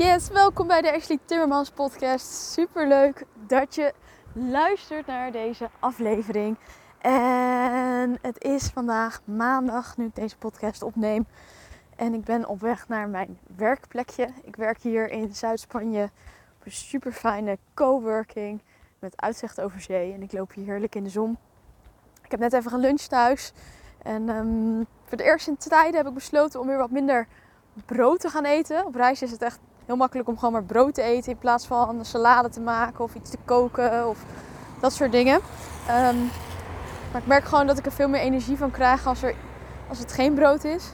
Yes, welkom bij de Ashley Timmermans podcast. Super leuk dat je luistert naar deze aflevering. En het is vandaag maandag nu ik deze podcast opneem. En ik ben op weg naar mijn werkplekje. Ik werk hier in Zuid-Spanje op een super fijne coworking met uitzicht over zee. En ik loop hier heerlijk in de zon. Ik heb net even een lunch thuis. En um, voor de eerste tijden heb ik besloten om weer wat minder brood te gaan eten. Op reis is het echt heel makkelijk om gewoon maar brood te eten in plaats van een salade te maken of iets te koken of dat soort dingen. Um, maar ik merk gewoon dat ik er veel meer energie van krijg als, er, als het geen brood is.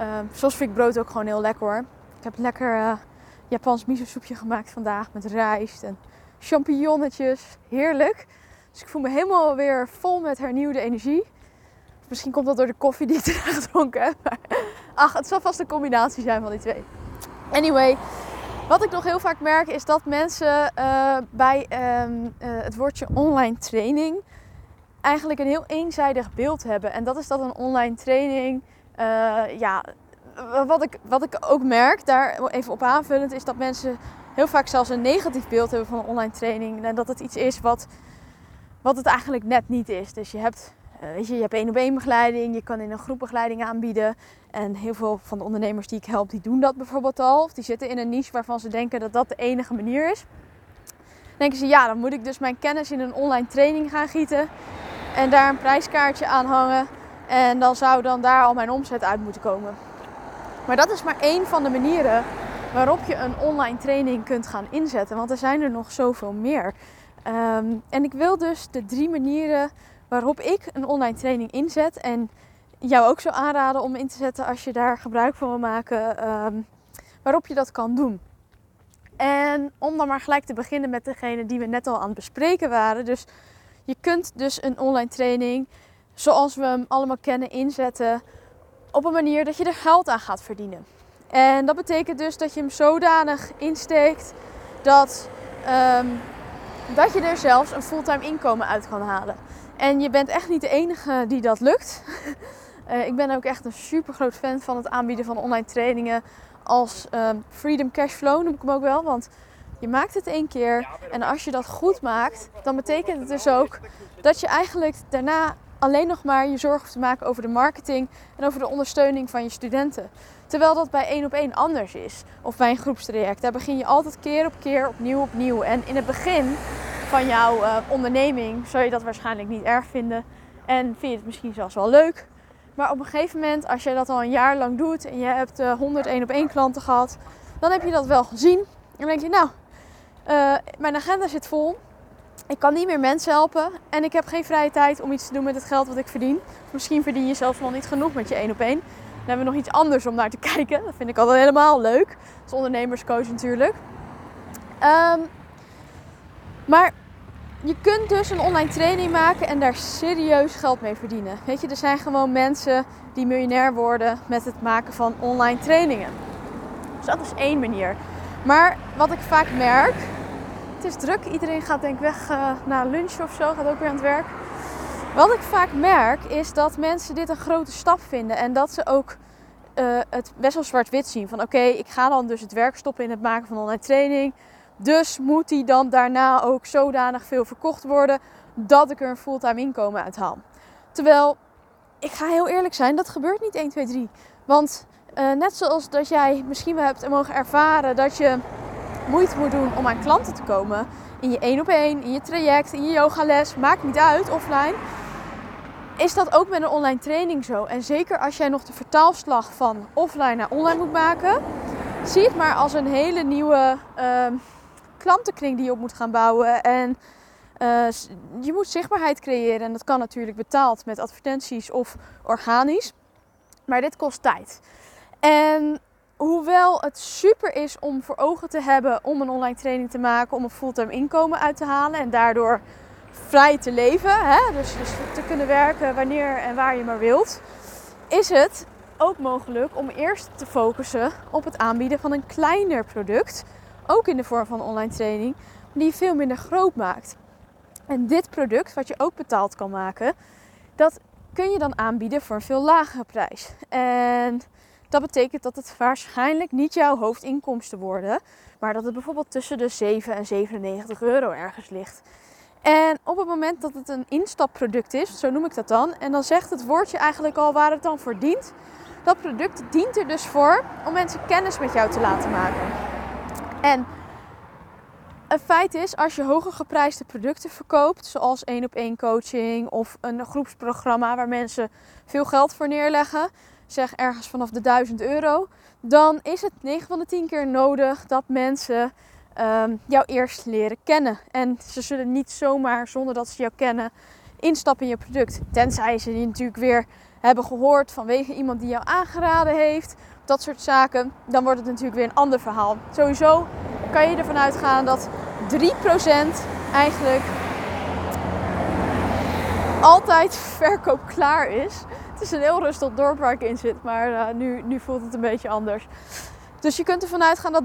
Um, soms vind ik brood ook gewoon heel lekker hoor. Ik heb lekker uh, Japans miso soepje gemaakt vandaag met rijst en champignonnetjes. Heerlijk. Dus ik voel me helemaal weer vol met hernieuwde energie. Misschien komt dat door de koffie die ik erna gedronken heb. Ach, het zal vast een combinatie zijn van die twee. Anyway, wat ik nog heel vaak merk is dat mensen uh, bij um, uh, het woordje online training eigenlijk een heel eenzijdig beeld hebben. En dat is dat een online training, uh, ja, wat ik, wat ik ook merk, daar even op aanvullend, is dat mensen heel vaak zelfs een negatief beeld hebben van een online training. En dat het iets is wat, wat het eigenlijk net niet is. Dus je hebt weet je, je hebt één op één begeleiding, je kan in een groep begeleiding aanbieden. En heel veel van de ondernemers die ik help, die doen dat bijvoorbeeld al. Of die zitten in een niche waarvan ze denken dat dat de enige manier is. Denken ze, ja, dan moet ik dus mijn kennis in een online training gaan gieten. En daar een prijskaartje aan hangen. En dan zou dan daar al mijn omzet uit moeten komen. Maar dat is maar één van de manieren waarop je een online training kunt gaan inzetten. Want er zijn er nog zoveel meer. Um, en ik wil dus de drie manieren waarop ik een online training inzet. En jou ook zou aanraden om in te zetten als je daar gebruik van wil maken. Um, waarop je dat kan doen. En om dan maar gelijk te beginnen met degene die we net al aan het bespreken waren. Dus je kunt dus een online training zoals we hem allemaal kennen inzetten op een manier dat je er geld aan gaat verdienen. En dat betekent dus dat je hem zodanig insteekt dat, um, dat je er zelfs een fulltime inkomen uit kan halen. En je bent echt niet de enige die dat lukt. uh, ik ben ook echt een super groot fan van het aanbieden van online trainingen als um, Freedom Cashflow noem ik hem ook wel. Want je maakt het één keer en als je dat goed maakt, dan betekent het dus ook dat je eigenlijk daarna alleen nog maar je zorg hoeft te maken over de marketing en over de ondersteuning van je studenten. Terwijl dat bij één op één anders is. Of bij een groepstraject. Daar begin je altijd keer op keer opnieuw opnieuw. En in het begin van jouw uh, onderneming zou je dat waarschijnlijk niet erg vinden. En vind je het misschien zelfs wel leuk. Maar op een gegeven moment, als je dat al een jaar lang doet en je hebt uh, 100 één op één klanten gehad, dan heb je dat wel gezien. En dan denk je, nou, uh, mijn agenda zit vol. Ik kan niet meer mensen helpen en ik heb geen vrije tijd om iets te doen met het geld wat ik verdien. Misschien verdien je zelfs nog niet genoeg met je één op één. Dan hebben we nog iets anders om naar te kijken. Dat vind ik altijd helemaal leuk. Als ondernemerscoach natuurlijk. Um, maar je kunt dus een online training maken en daar serieus geld mee verdienen. Weet je, er zijn gewoon mensen die miljonair worden met het maken van online trainingen. Dus dat is één manier. Maar wat ik vaak merk, het is druk. Iedereen gaat denk ik weg uh, na lunch of zo, gaat ook weer aan het werk. Wat ik vaak merk is dat mensen dit een grote stap vinden en dat ze ook uh, het best wel zwart-wit zien. Van oké, ik ga dan dus het werk stoppen in het maken van online training. Dus moet die dan daarna ook zodanig veel verkocht worden dat ik er een fulltime inkomen uit haal. Terwijl, ik ga heel eerlijk zijn, dat gebeurt niet 1, 2, 3. Want uh, net zoals dat jij misschien wel hebt mogen ervaren dat je moeite moet doen om aan klanten te komen. In je één op één, in je traject, in je yogales, maakt niet uit, offline. Is dat ook met een online training zo? En zeker als jij nog de vertaalslag van offline naar online moet maken, zie het maar als een hele nieuwe uh, klantenkring die je op moet gaan bouwen. En uh, je moet zichtbaarheid creëren. En dat kan natuurlijk betaald met advertenties of organisch. Maar dit kost tijd. En hoewel het super is om voor ogen te hebben om een online training te maken, om een fulltime inkomen uit te halen en daardoor vrij te leven, hè? Dus, dus te kunnen werken wanneer en waar je maar wilt, is het ook mogelijk om eerst te focussen op het aanbieden van een kleiner product, ook in de vorm van online training, die je veel minder groot maakt. En dit product, wat je ook betaald kan maken, dat kun je dan aanbieden voor een veel lagere prijs. En Dat betekent dat het waarschijnlijk niet jouw hoofdinkomsten worden, maar dat het bijvoorbeeld tussen de 7 en 97 euro ergens ligt. En op het moment dat het een instapproduct is, zo noem ik dat dan, en dan zegt het woordje eigenlijk al waar het dan voor dient. Dat product dient er dus voor om mensen kennis met jou te laten maken. En het feit is, als je hoger geprijsde producten verkoopt, zoals één op één coaching of een groepsprogramma waar mensen veel geld voor neerleggen, zeg ergens vanaf de 1000 euro, dan is het 9 van de 10 keer nodig dat mensen um, jou eerst leren kennen. En ze zullen niet zomaar, zonder dat ze jou kennen, instappen in je product. Tenzij ze die natuurlijk weer hebben gehoord vanwege iemand die jou aangeraden heeft. Dat soort zaken. Dan wordt het natuurlijk weer een ander verhaal. Sowieso kan je ervan uitgaan dat 3% eigenlijk altijd verkoop klaar is. Het is een heel rustig dorp waar ik in zit, maar uh, nu, nu voelt het een beetje anders. Dus je kunt ervan uitgaan dat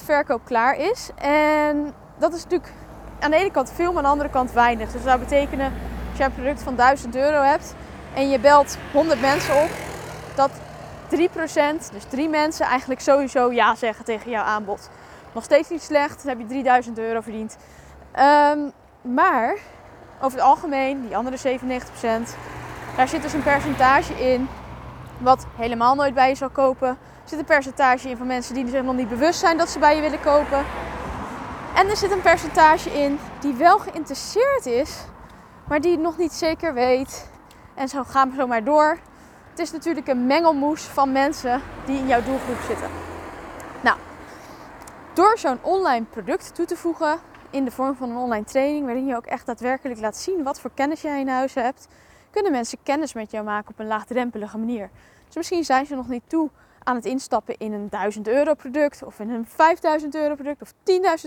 3% verkoop klaar is. En dat is natuurlijk aan de ene kant veel, maar aan de andere kant weinig. Dus dat betekenen, als je een product van 1000 euro hebt en je belt 100 mensen op, dat 3%, dus 3 mensen, eigenlijk sowieso ja zeggen tegen jouw aanbod. Nog steeds niet slecht, dan heb je 3000 euro verdiend. Um, maar over het algemeen, die andere 97%, daar zit dus een percentage in wat helemaal nooit bij je zal kopen. Er zit een percentage in van mensen die zich nog niet bewust zijn dat ze bij je willen kopen. En er zit een percentage in die wel geïnteresseerd is, maar die nog niet zeker weet. En zo gaan we zo maar door. Het is natuurlijk een mengelmoes van mensen die in jouw doelgroep zitten. Nou, door zo'n online product toe te voegen in de vorm van een online training, waarin je ook echt daadwerkelijk laat zien wat voor kennis jij in huis hebt, kunnen mensen kennis met jou maken op een laagdrempelige manier. Dus misschien zijn ze nog niet toe aan het instappen in een 1000 euro product of in een 5000 euro product of 10.000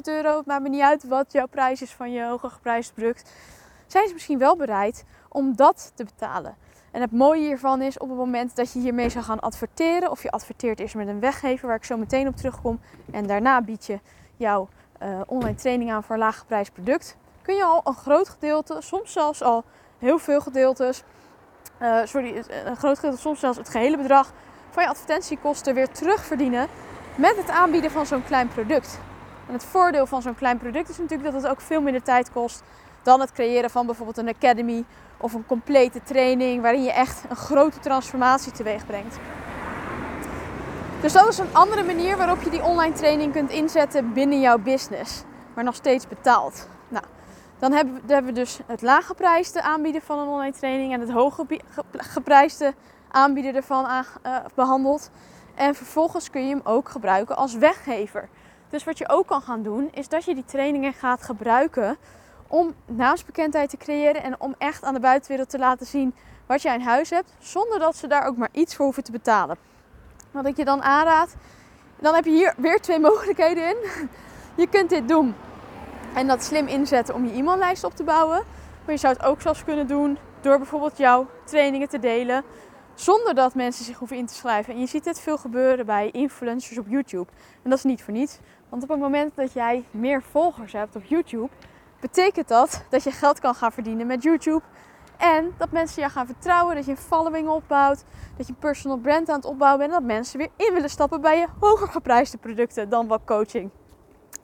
euro. Het maakt me niet uit wat jouw prijs is van je hoger geprijsd product. Zijn ze misschien wel bereid om dat te betalen? En het mooie hiervan is op het moment dat je hiermee zou gaan adverteren, of je adverteert eerst met een weggever waar ik zo meteen op terugkom, en daarna bied je jouw uh, online training aan voor een laaggeprijsd product, kun je al een groot gedeelte, soms zelfs al heel veel gedeeltes, uh, sorry, een groot gedeelte, soms zelfs het gehele bedrag van je advertentiekosten weer terugverdienen met het aanbieden van zo'n klein product. En het voordeel van zo'n klein product is natuurlijk dat het ook veel minder tijd kost dan het creëren van bijvoorbeeld een academy of een complete training waarin je echt een grote transformatie teweeg brengt. Dus dat is een andere manier waarop je die online training kunt inzetten binnen jouw business, maar nog steeds betaald. Nou, dan hebben we, dan hebben we dus het laaggeprijsde aanbieden van een online training en het hooggeprijsde aanbieden ervan aan, uh, behandeld. En vervolgens kun je hem ook gebruiken als weggever. Dus wat je ook kan gaan doen, is dat je die trainingen gaat gebruiken om naamsbekendheid te creëren en om echt aan de buitenwereld te laten zien wat jij in huis hebt, zonder dat ze daar ook maar iets voor hoeven te betalen. Wat ik je dan aanraad, dan heb je hier weer twee mogelijkheden in. Je kunt dit doen en dat slim inzetten om je e-maillijst op te bouwen. Maar je zou het ook zelfs kunnen doen door bijvoorbeeld jouw trainingen te delen zonder dat mensen zich hoeven in te schrijven. En je ziet dit veel gebeuren bij influencers op YouTube. En dat is niet voor niets. Want op het moment dat jij meer volgers hebt op YouTube, betekent dat dat je geld kan gaan verdienen met YouTube. En dat mensen jou gaan vertrouwen, dat je een following opbouwt, dat je een personal brand aan het opbouwen bent en dat mensen weer in willen stappen bij je hoger geprijsde producten dan wat coaching.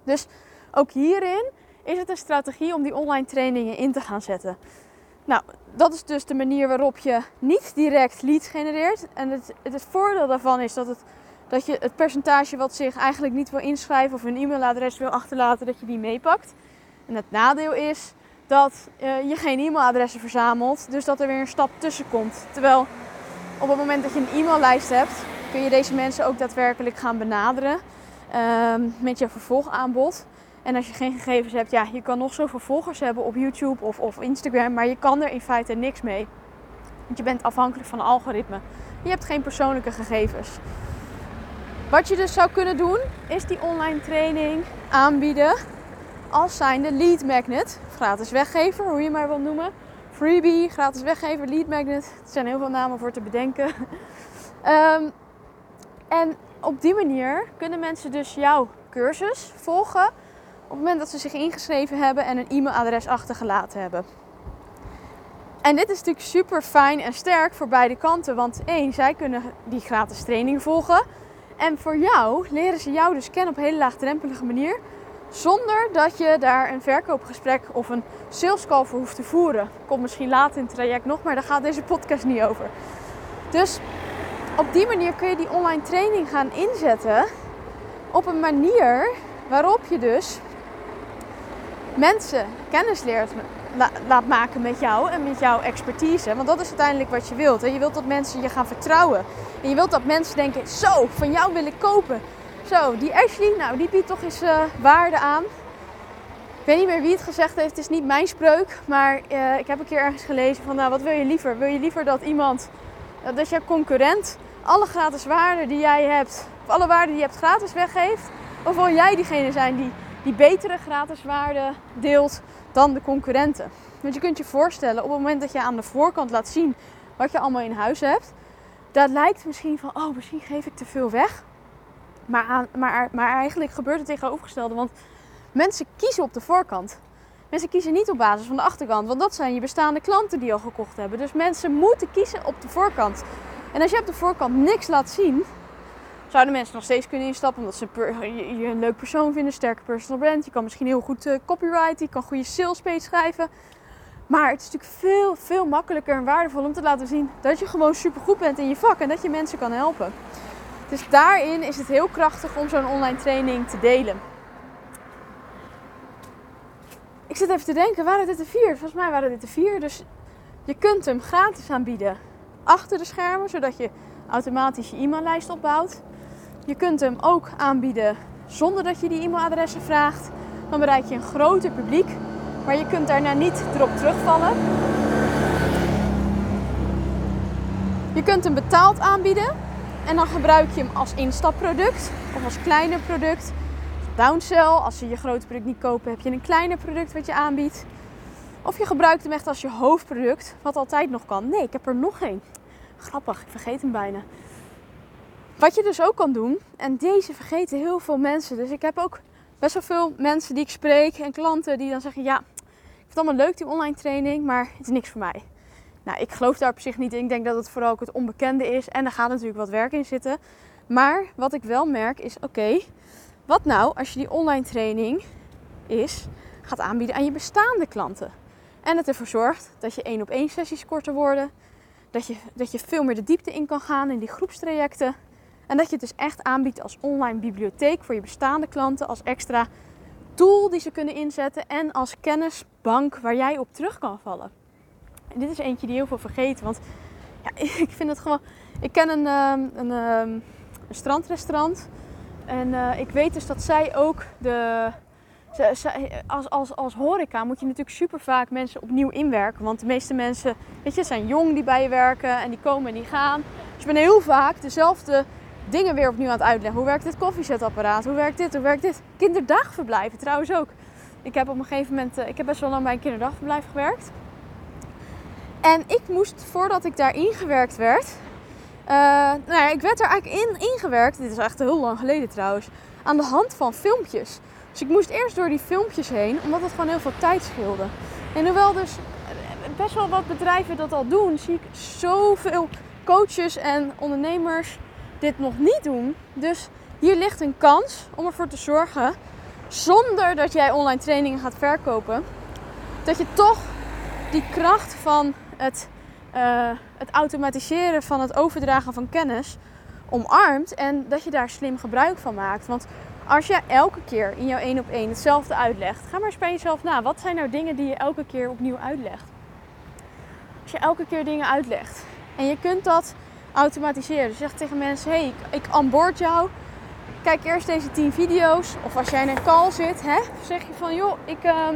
Dus ook hierin is het een strategie om die online trainingen in te gaan zetten. Nou, dat is dus de manier waarop je niet direct leads genereert. En het, het voordeel daarvan is dat, het, dat je het percentage wat zich eigenlijk niet wil inschrijven of een e-mailadres wil achterlaten, dat je die meepakt. En het nadeel is dat uh, je geen e-mailadressen verzamelt, dus dat er weer een stap tussen komt. Terwijl op het moment dat je een e-maillijst hebt, kun je deze mensen ook daadwerkelijk gaan benaderen uh, met je vervolgaanbod. En als je geen gegevens hebt, ja, je kan nog zoveel volgers hebben op YouTube of, of Instagram, maar je kan er in feite niks mee. Want je bent afhankelijk van algoritme. Je hebt geen persoonlijke gegevens. Wat je dus zou kunnen doen, is die online training aanbieden als zijnde lead magnet. Gratis weggever, hoe je maar wilt noemen. Freebie, gratis weggever, lead magnet. Er zijn heel veel namen voor te bedenken. um, en op die manier kunnen mensen dus jouw cursus volgen op het moment dat ze zich ingeschreven hebben en een e-mailadres achtergelaten hebben. En dit is natuurlijk super fijn en sterk voor beide kanten. Want één, zij kunnen die gratis training volgen. En voor jou leren ze jou dus kennen op een hele laagdrempelige manier. Zonder dat je daar een verkoopgesprek of een sales call voor hoeft te voeren. Komt misschien later in het traject nog, maar daar gaat deze podcast niet over. Dus op die manier kun je die online training gaan inzetten op een manier waarop je dus mensen kennis leert laat maken met jou en met jouw expertise. Want dat is uiteindelijk wat je wilt. Je wilt dat mensen je gaan vertrouwen. En je wilt dat mensen denken, zo, van jou wil ik kopen. Zo, die Ashley, nou die biedt toch eens uh, waarde aan. Ik weet niet meer wie het gezegd heeft, het is niet mijn spreuk. Maar uh, ik heb een keer ergens gelezen van, nou wat wil je liever? Wil je liever dat iemand, uh, dat jouw concurrent alle gratis waarden die jij hebt, of alle waarden die je hebt gratis weggeeft? Of wil jij diegene zijn die die betere gratis waarden deelt dan de concurrenten? Want je kunt je voorstellen, op het moment dat je aan de voorkant laat zien wat je allemaal in huis hebt, dat lijkt misschien van, oh misschien geef ik te veel weg. Maar, maar, maar eigenlijk gebeurt het tegenovergestelde. Want mensen kiezen op de voorkant. Mensen kiezen niet op basis van de achterkant. Want dat zijn je bestaande klanten die al gekocht hebben. Dus mensen moeten kiezen op de voorkant. En als je op de voorkant niks laat zien, zouden mensen nog steeds kunnen instappen. Omdat ze je, een leuk persoon vinden, sterke personal brand. Je kan misschien heel goed uh, copyright, je kan goede sales schrijven. Maar het is natuurlijk veel, veel makkelijker en waardevol om te laten zien dat je gewoon super goed bent in je vak en dat je mensen kan helpen. Dus daarin is het heel krachtig om zo'n online training te delen. Ik zit even te denken, waren dit de vier? Volgens mij waren dit de vier. Dus je kunt hem gratis aanbieden achter de schermen, zodat je automatisch je e-maillijst opbouwt. Je kunt hem ook aanbieden zonder dat je die e-mailadressen vraagt. Dan bereik je een groter publiek, maar je kunt daarna niet erop terugvallen. Je kunt hem betaald aanbieden. En dan gebruik je hem als instapproduct of als kleiner product. Downsell, als ze je grote product niet kopen, heb je een kleiner product wat je aanbiedt. Of je gebruikt hem echt als je hoofdproduct, wat altijd nog kan. Nee, ik heb er nog één. Grappig, ik vergeet hem bijna. Wat je dus ook kan doen, en deze vergeten heel veel mensen. Dus ik heb ook best wel veel mensen die ik spreek en klanten die dan zeggen: Ja, ik vind het allemaal leuk die online training, maar het is niks voor mij. Nou, ik geloof daar op zich niet in. Ik denk dat het vooral ook het onbekende is. En er gaat natuurlijk wat werk in zitten. Maar wat ik wel merk is: oké, wat nou als je die online training is, gaat aanbieden aan je bestaande klanten? En het ervoor zorgt dat je één op één sessies korter worden. Dat je, dat je veel meer de diepte in kan gaan in die groepstrajecten. En dat je het dus echt aanbiedt als online bibliotheek voor je bestaande klanten. Als extra tool die ze kunnen inzetten. En als kennisbank waar jij op terug kan vallen. Dit is eentje die heel veel vergeten. Want ja, ik vind het gewoon. Ik ken een, ehm, ehm, een strandrestaurant. En eh, ik weet dus dat zij ook de. Als, als, als horeca moet je natuurlijk super vaak mensen opnieuw inwerken. Want de meeste mensen, weet je, zijn jong die bij je werken en die komen en die gaan. Dus je bent heel vaak dezelfde dingen weer opnieuw aan het uitleggen. Hoe werkt dit koffiezetapparaat? Hoe werkt dit? Hoe werkt dit? Kinderdagverblijven trouwens ook. Ik heb op een gegeven moment, eh, ik heb best wel lang bij een kinderdagverblijf gewerkt. En ik moest, voordat ik daar ingewerkt werd, uh, nou ja, ik werd er eigenlijk in ingewerkt, dit is echt heel lang geleden trouwens, aan de hand van filmpjes. Dus ik moest eerst door die filmpjes heen, omdat het gewoon heel veel tijd scheelde. En hoewel dus best wel wat bedrijven dat al doen, zie ik zoveel coaches en ondernemers dit nog niet doen. Dus hier ligt een kans om ervoor te zorgen, zonder dat jij online trainingen gaat verkopen, dat je toch die kracht van het, uh, het automatiseren van het overdragen van kennis omarmt en dat je daar slim gebruik van maakt. Want als je elke keer in jouw één op één hetzelfde uitlegt, ga maar eens bij jezelf na. Wat zijn nou dingen die je elke keer opnieuw uitlegt? Als je elke keer dingen uitlegt en je kunt dat automatiseren. Dus je zegt tegen mensen: hey, ik, ik jou. Kijk eerst deze 10 video's. Of als jij in een call zit, hè, zeg je van joh, ik, uh,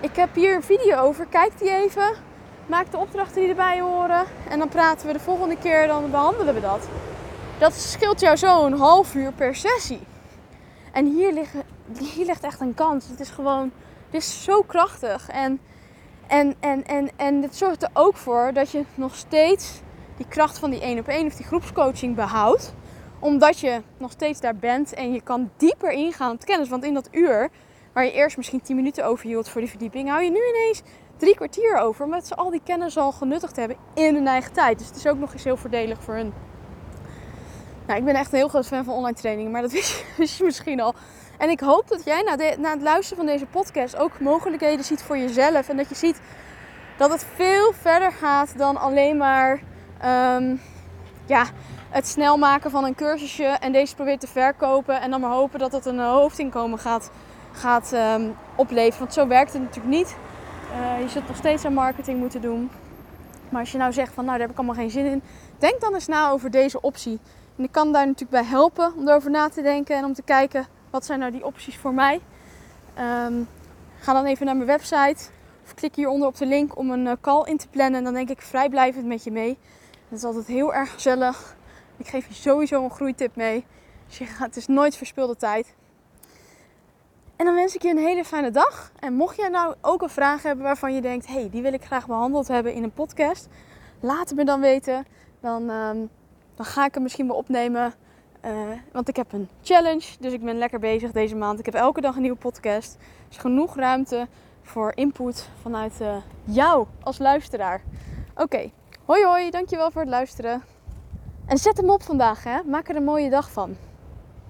ik heb hier een video over. Kijk die even. Maak de opdrachten die erbij horen. En dan praten we de volgende keer, dan behandelen we dat. Dat scheelt jou zo een half uur per sessie. En hier, liggen, hier ligt echt een kans. Het is gewoon, dit is zo krachtig. En, en, en, en, en dit zorgt er ook voor dat je nog steeds die kracht van die één op één of die groepscoaching behoudt. Omdat je nog steeds daar bent en je kan dieper ingaan op kennis. Want in dat uur, waar je eerst misschien 10 minuten over hield voor die verdieping, hou je nu ineens drie kwartier over. Omdat ze al die kennis al genuttigd hebben in hun eigen tijd. Dus het is ook nog eens heel voordelig voor hun. Nou, ik ben echt een heel groot fan van online trainingen, maar dat wist je, misschien al. En ik hoop dat jij na, na het luisteren van deze podcast ook mogelijkheden ziet voor jezelf. En dat je ziet dat het veel verder gaat dan alleen maar ehm, ja, het snel maken van een cursusje en deze proberen te verkopen. En dan maar hopen dat het een hoofdinkomen gaat, gaat um, opleveren. Want zo werkt het natuurlijk niet. Uh, je zult nog steeds aan marketing moeten doen. Maar als je nou zegt van nou daar heb ik allemaal geen zin in. Denk dan eens na over deze optie. En ik kan daar natuurlijk bij helpen om erover na te denken en om te kijken wat zijn nou die opties voor mij. Um, ga dan even naar mijn website of klik hieronder op de link om een uh, call in te plannen. En dan denk ik vrijblijvend met je mee. Het is altijd heel erg gezellig. Ik geef je sowieso een groeitip mee. Dus je gaat, het is nooit verspilde tijd. En dan wens ik je een hele fijne dag. En mocht jij nou ook een vraag hebben waarvan je denkt: hey, die wil ik graag behandeld hebben in een podcast, laat het me dan weten. Dan, um, dan ga ik hem misschien wel opnemen. Uh, want ik heb een challenge, dus ik ben lekker bezig deze maand. Ik heb elke dag een nieuwe podcast. Dus genoeg ruimte voor input vanuit uh, jou als luisteraar. Oké, hoi hoi, dankjewel voor het luisteren. En zet hem op vandaag, hè? maak er een mooie dag van.